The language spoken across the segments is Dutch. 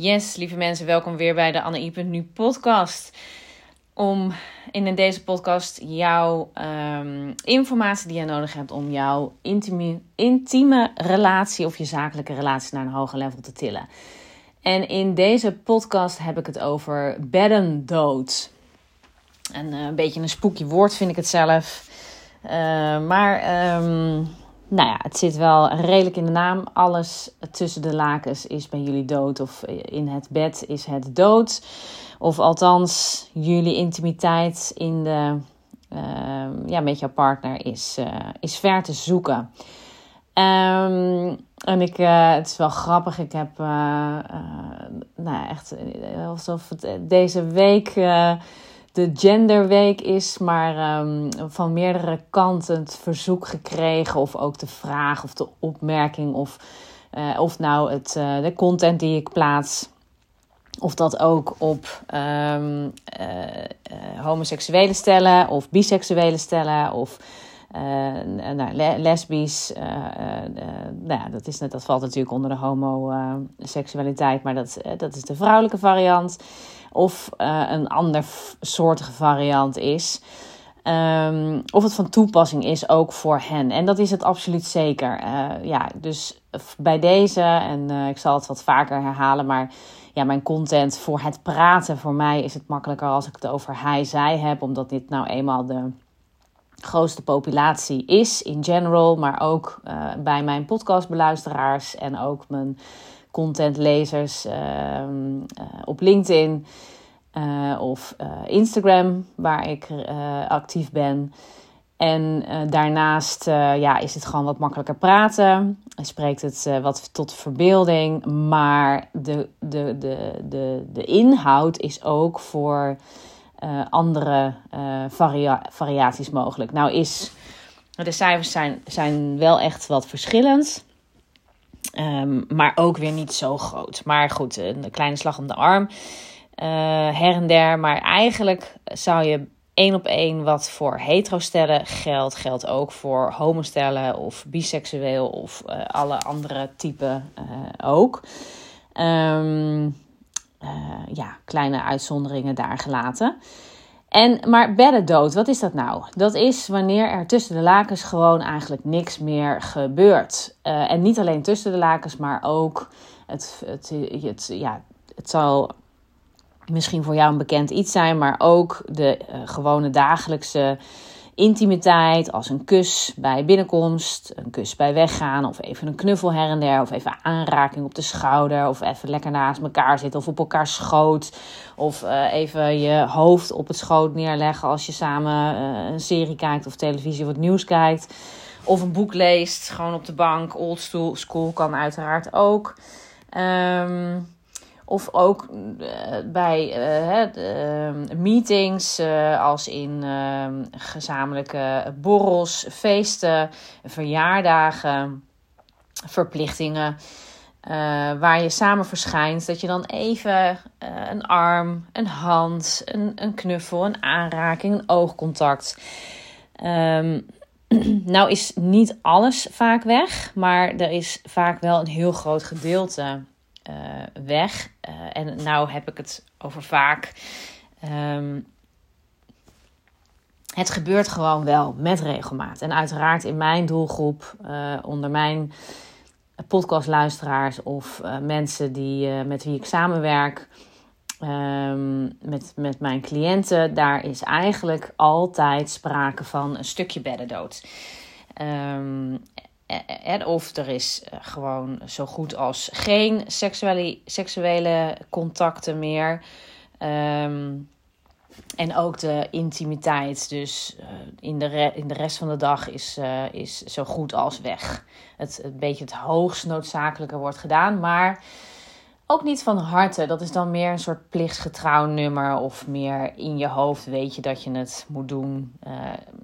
Yes, lieve mensen, welkom weer bij de Anne Nu podcast. Om in deze podcast jouw um, informatie die je nodig hebt om jouw intieme, intieme relatie of je zakelijke relatie naar een hoger level te tillen. En in deze podcast heb ik het over beddendood. En uh, een beetje een spooky woord vind ik het zelf. Uh, maar um, nou ja, het zit wel redelijk in de naam. Alles tussen de lakens is bij jullie dood. Of in het bed is het dood. Of althans, jullie intimiteit in de, uh, ja, met jouw partner is, uh, is ver te zoeken. Um, en ik, uh, het is wel grappig. Ik heb, nou echt, alsof het deze week de genderweek is, maar um, van meerdere kanten het verzoek gekregen, of ook de vraag of de opmerking, of, uh, of nou het, uh, de content die ik plaats, of dat ook op um, uh, homoseksuele stellen, of biseksuele stellen, of nou, lesbisch. nou ja, dat, is net, dat valt natuurlijk onder de homoseksualiteit, maar dat, dat is de vrouwelijke variant of uh, een ander soortige variant is. Um, of het van toepassing is ook voor hen. En dat is het absoluut zeker. Uh, ja, dus bij deze, en uh, ik zal het wat vaker herhalen, maar ja, mijn content voor het praten, voor mij is het makkelijker als ik het over hij-zij heb, omdat dit nou eenmaal de grootste populatie is in general, maar ook bij mijn podcastbeluisteraars en ook mijn contentlezers uh, op LinkedIn uh, of uh, Instagram, waar ik actief ben. En daarnaast ja, is het gewoon wat makkelijker praten. Spreekt het wat tot verbeelding. Maar de, de, de, de, de inhoud is ook voor andere varia variaties mogelijk. Nou is, de cijfers zijn, zijn wel echt wat verschillend. Um, maar ook weer niet zo groot. Maar goed, een kleine slag om de arm. Uh, her en der. Maar eigenlijk zou je één op één wat voor hetero-stellen geldt, geldt ook voor homostellen of biseksueel of uh, alle andere typen uh, ook. Um, ja, kleine uitzonderingen daar gelaten. En, maar beddendood, wat is dat nou? Dat is wanneer er tussen de lakens gewoon eigenlijk niks meer gebeurt. Uh, en niet alleen tussen de lakens, maar ook het, het, het, ja, het zal misschien voor jou een bekend iets zijn, maar ook de uh, gewone dagelijkse intimiteit, als een kus bij binnenkomst, een kus bij weggaan, of even een knuffel her en der, of even aanraking op de schouder, of even lekker naast elkaar zitten of op elkaar schoot, of uh, even je hoofd op het schoot neerleggen als je samen uh, een serie kijkt of televisie het nieuws kijkt, of een boek leest, gewoon op de bank, old school kan uiteraard ook. Um, of ook uh, bij uh, meetings, uh, als in ehm, gezamenlijke borrels, feesten, verjaardagen, verplichtingen. waar je samen verschijnt, dat je dan even een arm, een hand, een, een knuffel, een aanraking, een oogcontact. Um, nou is niet alles vaak weg, maar er is vaak wel een heel groot gedeelte weg. Uh, en nou heb ik het over vaak. Um, het gebeurt gewoon wel met regelmaat. En uiteraard in mijn doelgroep, uh, onder mijn podcastluisteraars of mensen die, met wie ik samenwerk, um, met, met mijn cliënten, daar is eigenlijk altijd sprake van een stukje beddendood. Um, en of er is eh, gewoon zo goed als geen seksuele, seksuele contacten meer. Um, en ook de intimiteit, dus in, de in de rest van de dag is, is zo goed als weg. Het beetje het hoogst noodzakelijke wordt gedaan, maar ook niet van harte. Dat is dan meer een soort plichtsgetrouw nummer of meer in je hoofd weet je dat je het moet doen. Uh,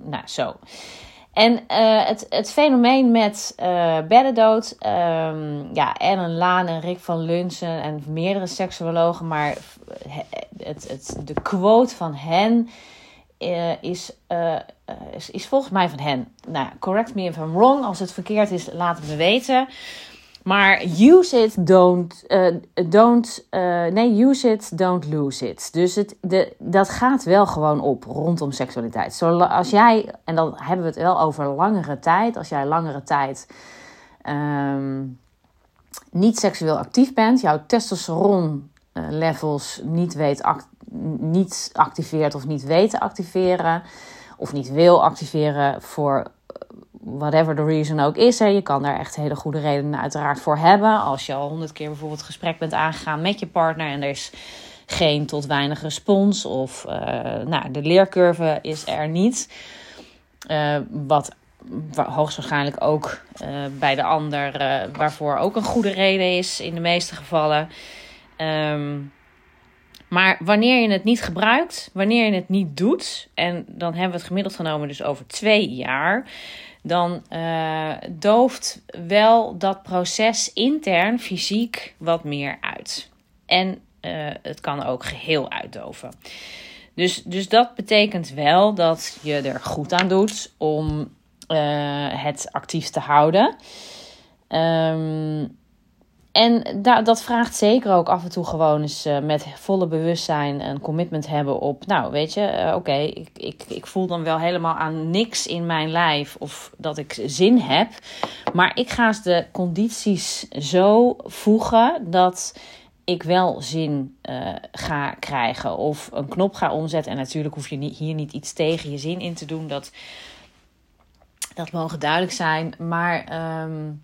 nou, zo. En uh, het, het fenomeen met uh, beddendood, um, ja, Ellen Laan en Rick van Lunsen en meerdere seksuologen, maar het, het, de quote van hen is, is, is, volgens mij van hen. Nou, correct me if I'm wrong. Als het verkeerd is, laat het me weten. Maar use it, don't, uh, don't uh, nee, use it, don't lose it. Dus het, de, dat gaat wel gewoon op rondom seksualiteit. Zo, als jij, en dan hebben we het wel over langere tijd, als jij langere tijd um, niet seksueel actief bent, jouw testosteron levels niet, weet, niet activeert of niet weet te activeren, of niet wil activeren voor whatever the reason ook is. Hè. Je kan daar echt hele goede redenen uiteraard voor hebben. Als je al honderd keer bijvoorbeeld gesprek bent aangegaan met je partner en er is geen tot weinig respons of uh, nou, de leercurve is er niet. Uh, wat hoogstwaarschijnlijk ook uh, bij de ander, waarvoor ook een goede reden is in de meeste gevallen. Um, maar wanneer je het niet gebruikt, wanneer je het niet doet, en dan hebben we het gemiddeld genomen dus over twee jaar, dan uh, dooft wel dat proces intern fysiek wat meer uit. En uh, het kan ook geheel uitdoven. Dus, dus dat betekent wel dat je er goed aan doet om uh, het actief te houden. Um, en da dat vraagt zeker ook af en toe gewoon eens uh, met volle bewustzijn een commitment hebben op, nou weet je, uh, oké, ik, ik, ik voel dan wel helemaal aan niks in mijn lijf of dat ik zin heb. Maar ik ga de condities zo voegen dat ik wel zin uh, ga krijgen of een knop ga omzetten. En natuurlijk hoef je hier niet iets tegen je zin in te doen, dat, dat mogen duidelijk zijn. Maar. Um,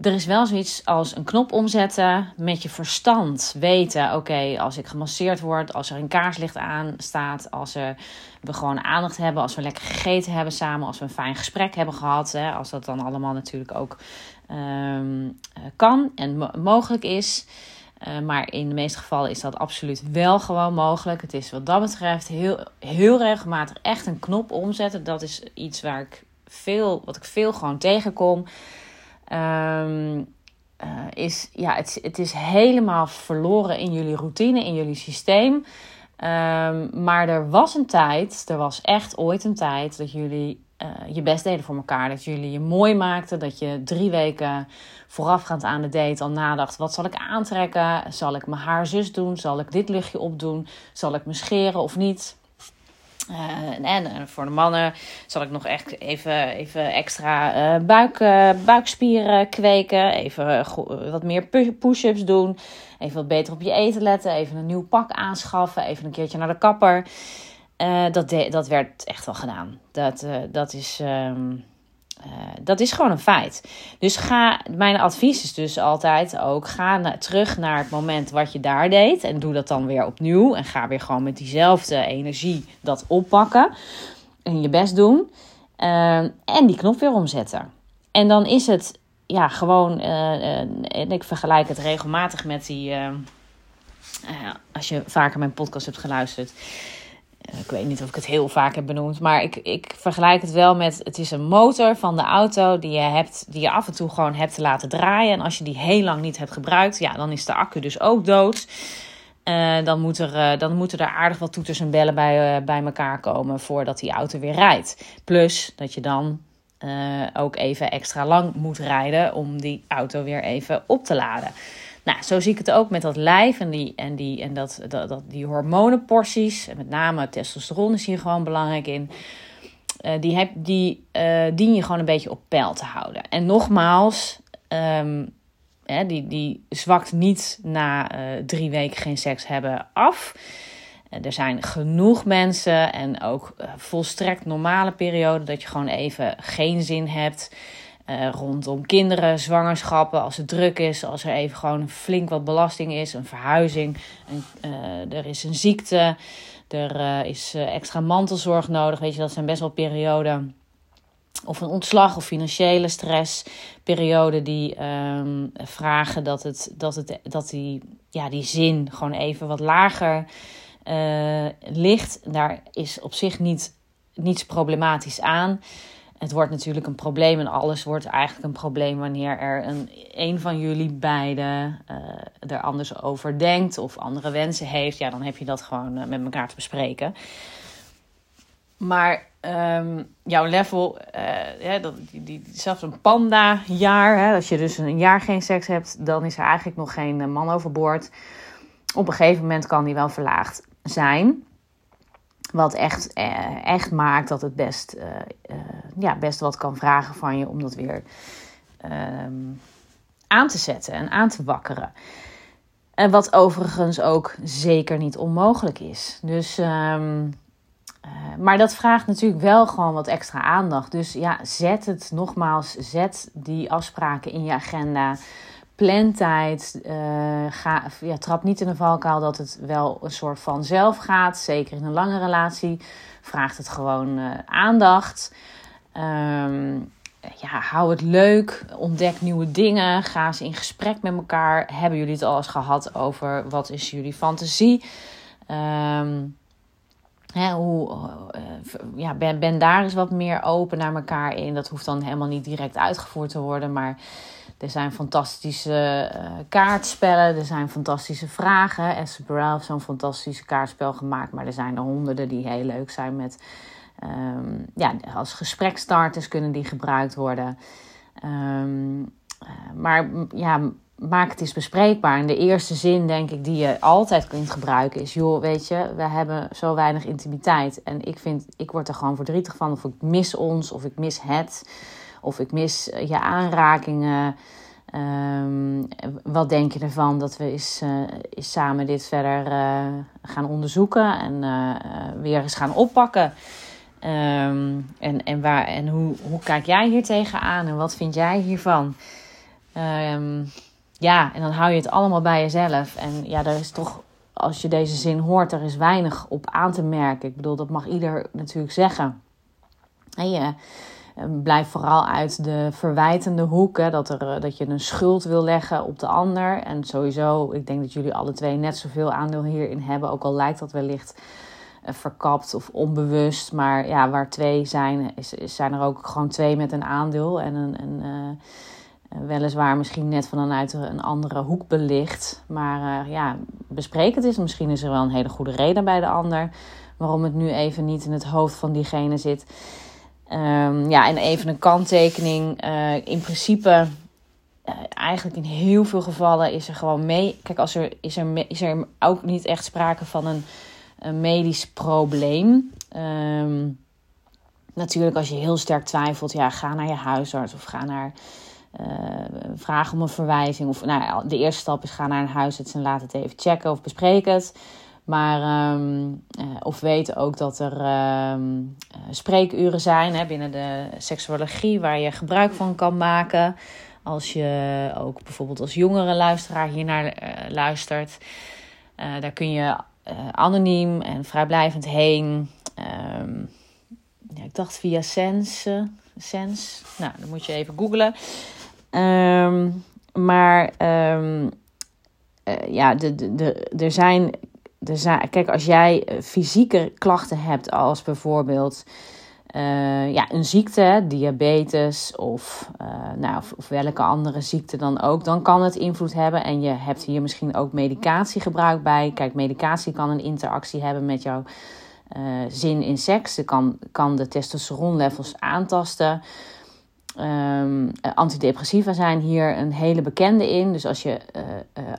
er is wel zoiets als een knop omzetten met je verstand. Weten, oké, als ik gemasseerd word, als er een kaarslicht aan staat, als we gewoon aandacht hebben, als we lekker gegeten hebben samen, als we een fijn gesprek hebben gehad. Hè, als dat dan allemaal natuurlijk ook um, kan en mogelijk is. Uh, maar in de meeste gevallen is dat absoluut wel gewoon mogelijk. Het is wat dat betreft heel, heel regelmatig echt een knop omzetten. Dat is iets waar ik veel, wat ik veel gewoon tegenkom. Um, uh, is, ja, het, het is helemaal verloren in jullie routine, in jullie systeem. Um, maar er was een tijd, er was echt ooit een tijd dat jullie uh, je best deden voor elkaar. Dat jullie je mooi maakten. Dat je drie weken voorafgaand aan de date al nadacht: wat zal ik aantrekken? Zal ik mijn haar zus doen? Zal ik dit luchtje opdoen? Zal ik me scheren of niet? Uh, en voor de mannen zal ik nog echt even, even extra uh, buik, uh, buikspieren kweken. Even wat meer push-ups doen. Even wat beter op je eten letten. Even een nieuw pak aanschaffen. Even een keertje naar de kapper. dat, dat werd echt wel gedaan. Dat, dat is. Um, uh, dat is gewoon een feit. Dus ga, mijn advies is dus altijd ook: ga terug naar het moment wat je daar deed. En doe dat dan weer opnieuw. En ga weer gewoon met diezelfde energie dat oppakken. En je best doen. Uh, en die knop weer omzetten. En dan is het ja, gewoon. Uh, en ik vergelijk het regelmatig met die. als je vaker mijn podcast hebt geluisterd ik weet niet of ik het heel vaak heb benoemd, maar ik, ik vergelijk het wel met: het is een motor van de auto die je, hebt, die je af en toe gewoon hebt te laten draaien. En als je die heel lang niet hebt gebruikt, ja, dan is de accu dus ook dood. Uh, dan, moet er, uh, dan moeten er aardig wat toeters en bellen bij, bij elkaar komen voordat die auto weer rijdt. Plus dat je dan ook even extra lang moet rijden om die auto weer even op te laden. Nou, zo zie ik het ook met dat lijf en die, en die, en dat, dat, dat, die hormonenporties. En met name testosteron is hier gewoon belangrijk in. Uh, die, heb, die uh, dien je gewoon een beetje op peil te houden. En nogmaals, um, hè, die, die zwakt niet na uh, drie weken geen seks hebben af. er zijn genoeg mensen en ook volstrekt normale perioden dat je gewoon even geen zin hebt. Uh, rondom kinderen, zwangerschappen, als het druk is, als er even gewoon flink wat belasting is, een verhuizing, een, uh, er is een ziekte, er uh, is extra mantelzorg nodig. Weet je, dat zijn best wel perioden. Of een ontslag of financiële stressperiode die um, vragen dat, het, dat, het, dat die, ja, die zin gewoon even wat lager ligt. Daar is op zich niet, niets problematisch aan. Het wordt natuurlijk een probleem en alles wordt eigenlijk een probleem wanneer er een, een van jullie beiden uh, er anders over denkt of andere wensen heeft. Ja, dan heb je dat gewoon uh, met elkaar te bespreken. Maar ehm, jouw level, ja, dat, die, die, zelfs een panda-jaar, als je dus een jaar geen seks hebt, dan is er eigenlijk nog geen man overboord. Op een gegeven moment kan die wel verlaagd zijn. Wat echt, echt maakt dat het best, ja, best wat kan vragen van je om dat weer ehm, aan te zetten en aan te wakkeren. En wat overigens ook zeker niet onmogelijk is. Dus, um, maar dat vraagt natuurlijk wel gewoon wat extra aandacht. Dus ja, zet het nogmaals, zet die afspraken in je agenda. Plan tijd. Uh, ga, ja, trap niet in de valkuil dat het wel een soort van zelf gaat. Zeker in een lange relatie. Vraagt het gewoon uh, aandacht. Um, ja, hou het leuk. Ontdek nieuwe dingen. Ga eens in gesprek met elkaar. Hebben jullie het al eens gehad over wat is jullie fantasie? Um, hè, hoe, uh, ja, ben, ben daar eens wat meer open naar elkaar in. Dat hoeft dan helemaal niet direct uitgevoerd te worden. Maar er zijn fantastische uh, kaartspellen. Er zijn fantastische vragen. Esther Perel heeft zo'n fantastisch kaartspel gemaakt. Maar er zijn er honderden die heel leuk zijn met Um, ja, als gesprekstarters kunnen die gebruikt worden. Um, maar ja, maak het eens bespreekbaar. En de eerste zin, denk ik, die je altijd kunt gebruiken is: joh, weet je, we hebben zo weinig intimiteit. En ik vind, ik word er gewoon verdrietig van. Of ik mis ons, of ik mis het, of ik mis eh, je aanrakingen. Um, wat denk je ervan dat we eens, uh, eens samen dit verder uh, gaan onderzoeken en weer eens gaan oppakken? Um, en en, waar, en hoe, hoe kijk jij hier tegenaan en wat vind jij hiervan? Um, ja, en dan hou je het allemaal bij jezelf. En ja, er is toch, als je deze zin hoort, er is weinig op aan te merken. Ik bedoel, dat mag ieder natuurlijk zeggen. En je ehm, blijf vooral uit de verwijtende hoek. Hè, dat, er, eh, dat je een schuld wil leggen op de ander. En sowieso, ik denk dat jullie alle twee net zoveel aandeel hierin hebben. Ook al lijkt dat wellicht eh, verkapt of onbewust. Maar ja, waar twee zijn, is, zijn er ook gewoon twee met een aandeel. En een, uh, weliswaar misschien net vanuit een andere hoek belicht. Maar ja, bespreek het eens. Misschien is er wel een hele goede reden bij de ander. Waarom het nu even niet in het hoofd van diegene zit. Um, ja, en even een kanttekening. Uh, in principe eigenlijk in heel veel gevallen is er gewoon mee. Kijk, als er, is, er, is er ook niet echt sprake van een medisch probleem. Um, natuurlijk, als je heel sterk twijfelt, ja, ga naar je huisarts of ga naar. Uh, vraag om een verwijzing. Of nou, de eerste stap is ga naar een huisarts en laat het even checken of bespreek het. Maar, um, uh, of weet ook dat er um, spreekuren zijn hè, binnen de seksuologie waar je gebruik van kan maken. Als je ook bijvoorbeeld als jongere luisteraar hiernaar uh, luistert. daar kun je anoniem en vrijblijvend heen. Um, ja, ik dacht via Sense. Sense. Nou, dan moet je even googlen. Maar ja, de, de, de, er zijn. Zijn kijk, als jij fysieke klachten hebt, als bijvoorbeeld uh, ja, een ziekte, diabetes of, uh, nou, of, welke andere ziekte dan ook, dan kan het invloed hebben. En je hebt hier misschien ook medicatiegebruik bij. Kijk, medicatie kan een interactie hebben met jouw zin in seks. Het kan, kan de testosteronlevels aantasten. Um, antidepressiva zijn hier een hele bekende in. Dus als je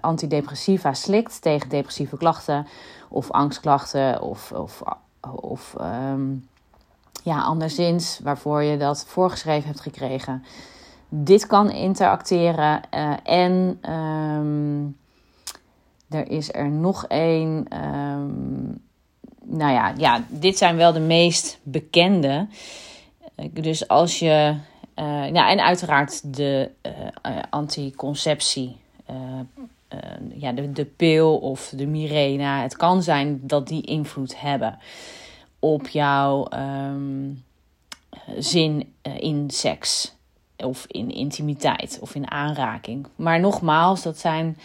antidepressiva slikt tegen depressieve klachten of angstklachten of, of, of um, ja, anderszins waarvoor je dat voorgeschreven hebt gekregen. Dit kan interacteren. En um, er is er nog één. Nou ja, ja, dit zijn wel de meest bekende. Dus als je. Uh, nou, en uiteraard de uh, anticonceptie. ja, de, de pil of de Mirena. Het kan zijn dat die invloed hebben op jouw um, zin eh, in seks of in intimiteit of in aanraking. Maar nogmaals, dat zijn,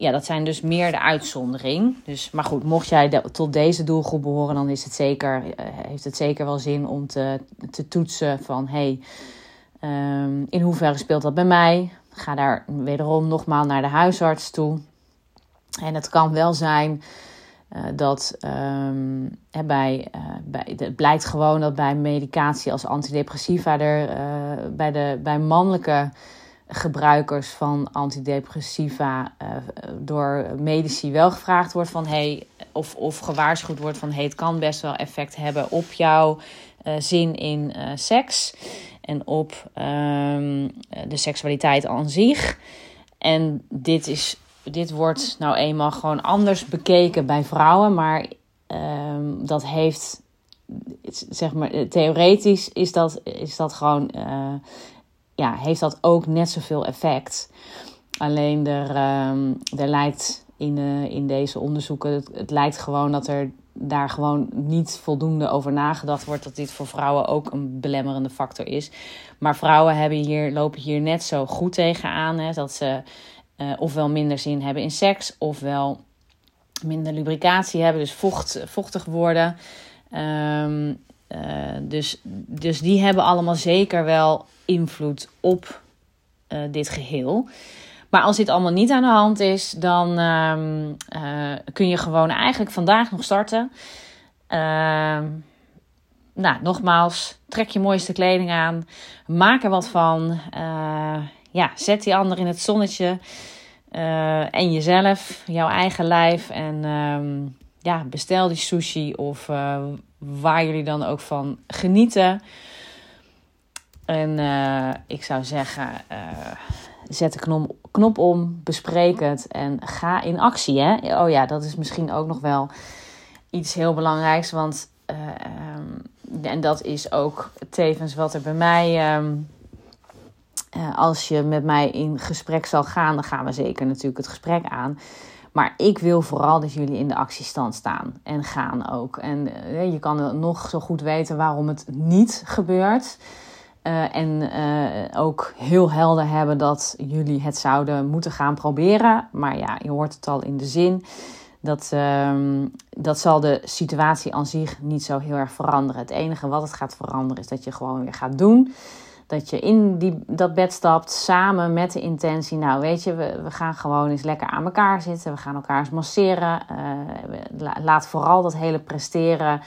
ja, dat zijn dus meer de uitzondering. Dus, maar goed, mocht jij tot deze doelgroep behoren, dan is het zeker, uh, heeft het zeker wel zin om te, te toetsen van hey, um, in hoeverre speelt dat bij mij? Ga daar wederom nogmaals naar de huisarts toe. En het kan wel zijn dat um, bij, bij, het blijkt gewoon dat bij medicatie als antidepressiva er bij, de, bij mannelijke gebruikers van antidepressiva door medici wel gevraagd wordt van hey, of, of gewaarschuwd wordt van hey, het kan best wel effect hebben op jouw zin in seks en op um, de seksualiteit aan zich. En dit, is, dit wordt nou eenmaal gewoon anders bekeken bij vrouwen, maar um, dat heeft, zeg maar, theoretisch is dat, is dat gewoon, uh, ja, heeft dat ook net zoveel effect. Alleen er, um, er lijkt in, uh, in deze onderzoeken, het, lijkt gewoon dat er daar gewoon niet voldoende over nagedacht wordt dat dit voor vrouwen ook een belemmerende factor is. Maar vrouwen hebben hier, lopen hier net zo goed tegenaan. Hè, dat ze uh, ofwel minder zin hebben in seks, ofwel minder lubricatie hebben, dus vocht, vochtig worden. Um, uh, dus, dus die hebben allemaal zeker wel invloed op uh, dit geheel. Maar als dit allemaal niet aan de hand is, dan um, uh, kun je gewoon eigenlijk vandaag nog starten. Uh, nou, nogmaals, trek je mooiste kleding aan. Maak er wat van. Ja, zet die ander in het zonnetje. En jezelf, jouw eigen lijf. En um, ja, bestel die sushi of uh, waar jullie dan ook van genieten. En ik zou zeggen, zet de knop, knop om, bespreek het en ga in actie. Hè? Oh ja, dat is misschien ook nog wel iets heel belangrijks. Want, um, en dat is ook tevens wat er bij mij. Uh, als je met mij in gesprek zal gaan, dan gaan we zeker natuurlijk het gesprek aan. Maar ik wil vooral dat jullie in de actiestand staan en gaan ook. En uh, je kan nog zo goed weten waarom het niet gebeurt. Uh, en uh, ook heel helder hebben dat jullie het zouden moeten gaan proberen. Maar ja, je hoort het al in de zin. Dat, uh, dat zal de situatie aan zich niet zo heel erg veranderen. Het enige wat het gaat veranderen is dat je gewoon weer gaat doen. Dat je in die, dat bed stapt samen met de intentie. Nou, weet je, we, we gaan gewoon eens lekker aan elkaar zitten. We gaan elkaar eens masseren. Uh, laat vooral dat hele presteren.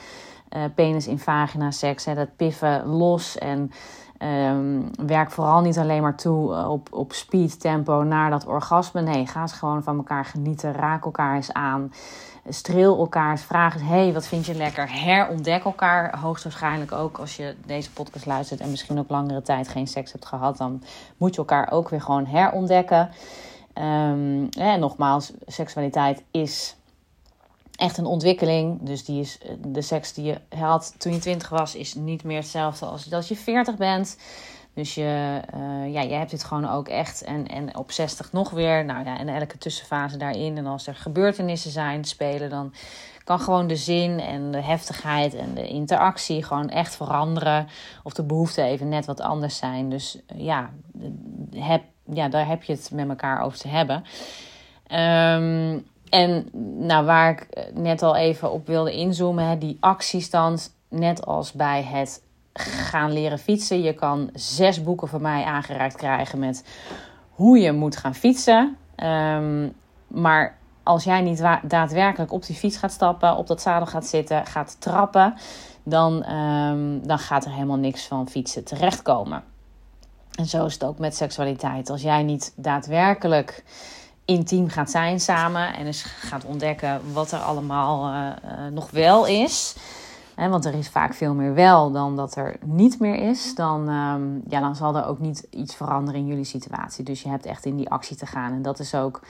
penis in vagina seks. Hè, dat piffen los. En Um, werk vooral niet alleen maar toe eh, op, op speed, tempo naar dat orgasme. Nee, ga eens gewoon van elkaar genieten. Raak elkaar eens aan. Streel elkaar. Vraag eens: hey, wat vind je lekker? Herontdek elkaar. Hoogstwaarschijnlijk ook als je deze podcast luistert en misschien ook langere tijd geen seks hebt gehad. Dan moet je elkaar ook weer gewoon herontdekken. En nogmaals, seksualiteit is echt een ontwikkeling. Dus die is, de seks die je had toen je 20 was, is niet meer hetzelfde als dat je 40 bent. Dus je, uh, ja, je hebt dit gewoon ook echt. En, en op 60 nog weer. Nou ja, en elke tussenfase daarin. En als er gebeurtenissen zijn, spelen, dan kan gewoon de zin en de heftigheid en de interactie gewoon echt veranderen. Of de behoeften even net wat anders zijn. Dus uh, ja, heb, ja, daar heb je het met elkaar over te hebben. Um, en nou, waar ik net al even op wilde inzoomen, hè, die actiestand, net als bij het gaan leren fietsen. Je kan zes boeken van mij aangereikt krijgen met hoe je moet gaan fietsen. Um, maar als jij niet daadwerkelijk op die fiets gaat stappen, op dat zadel gaat zitten, gaat trappen, dan, um, dan gaat er helemaal niks van fietsen terechtkomen. En zo is het ook met seksualiteit. Als jij niet daadwerkelijk intiem gaat zijn samen. En eens gaat ontdekken wat er allemaal uh, uh, nog wel is. Want er is vaak veel meer wel dan dat er niet meer is. Dan, um, ja, dan zal er ook niet iets veranderen in jullie situatie. Dus je hebt echt in die actie te gaan. En dat is ook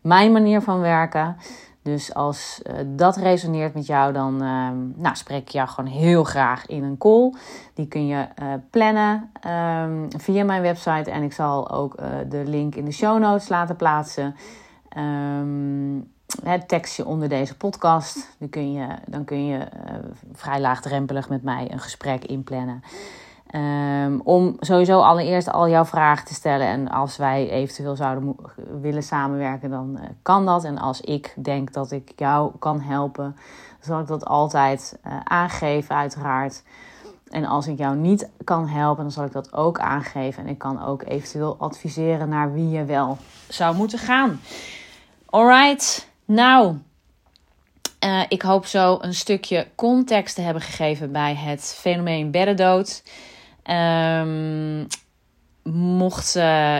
mijn manier van werken. Dus als uh, dat resoneert met jou, dan uh, nou, spreek ik jou gewoon heel graag in een call. Die kun je uh, plannen um, via mijn website. En ik zal ook uh, de link in de show notes laten plaatsen. Um, het tekstje onder deze podcast. Kun je, dan kun je vrij laagdrempelig met mij een gesprek inplannen. Um, om sowieso allereerst al jouw vragen te stellen. En als wij eventueel zouden willen samenwerken, dan uh, kan dat. En als ik denk dat ik jou kan helpen, zal ik dat altijd uh, aangeven, uiteraard. En als ik jou niet kan helpen, dan zal ik dat ook aangeven. En ik kan ook eventueel adviseren naar wie je wel zou moeten gaan. Alright, nou. Uh, ik hoop zo een stukje context te hebben gegeven bij het fenomeen beddendood. Um, mocht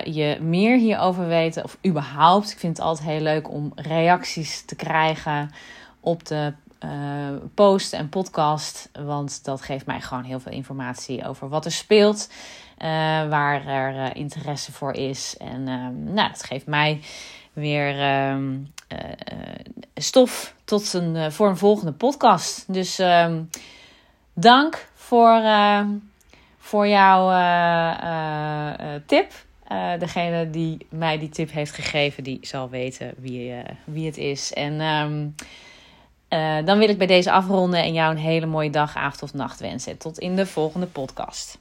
je meer hierover weten, of überhaupt, ik vind het altijd heel leuk om reacties te krijgen op de uh, post en podcast. Want dat geeft mij gewoon heel veel informatie over wat er speelt. Uh, waar er interesse voor is. En ehm, nou, dat geeft mij weer ehm, stof tot een, voor een volgende podcast. Dus dank voor voor jouw uh, tip. degene die mij die tip heeft gegeven, die zal weten wie, wie het is. En um, dan wil ik bij deze afronden en jou een hele mooie dag, avond of nacht wensen. Tot in de volgende podcast.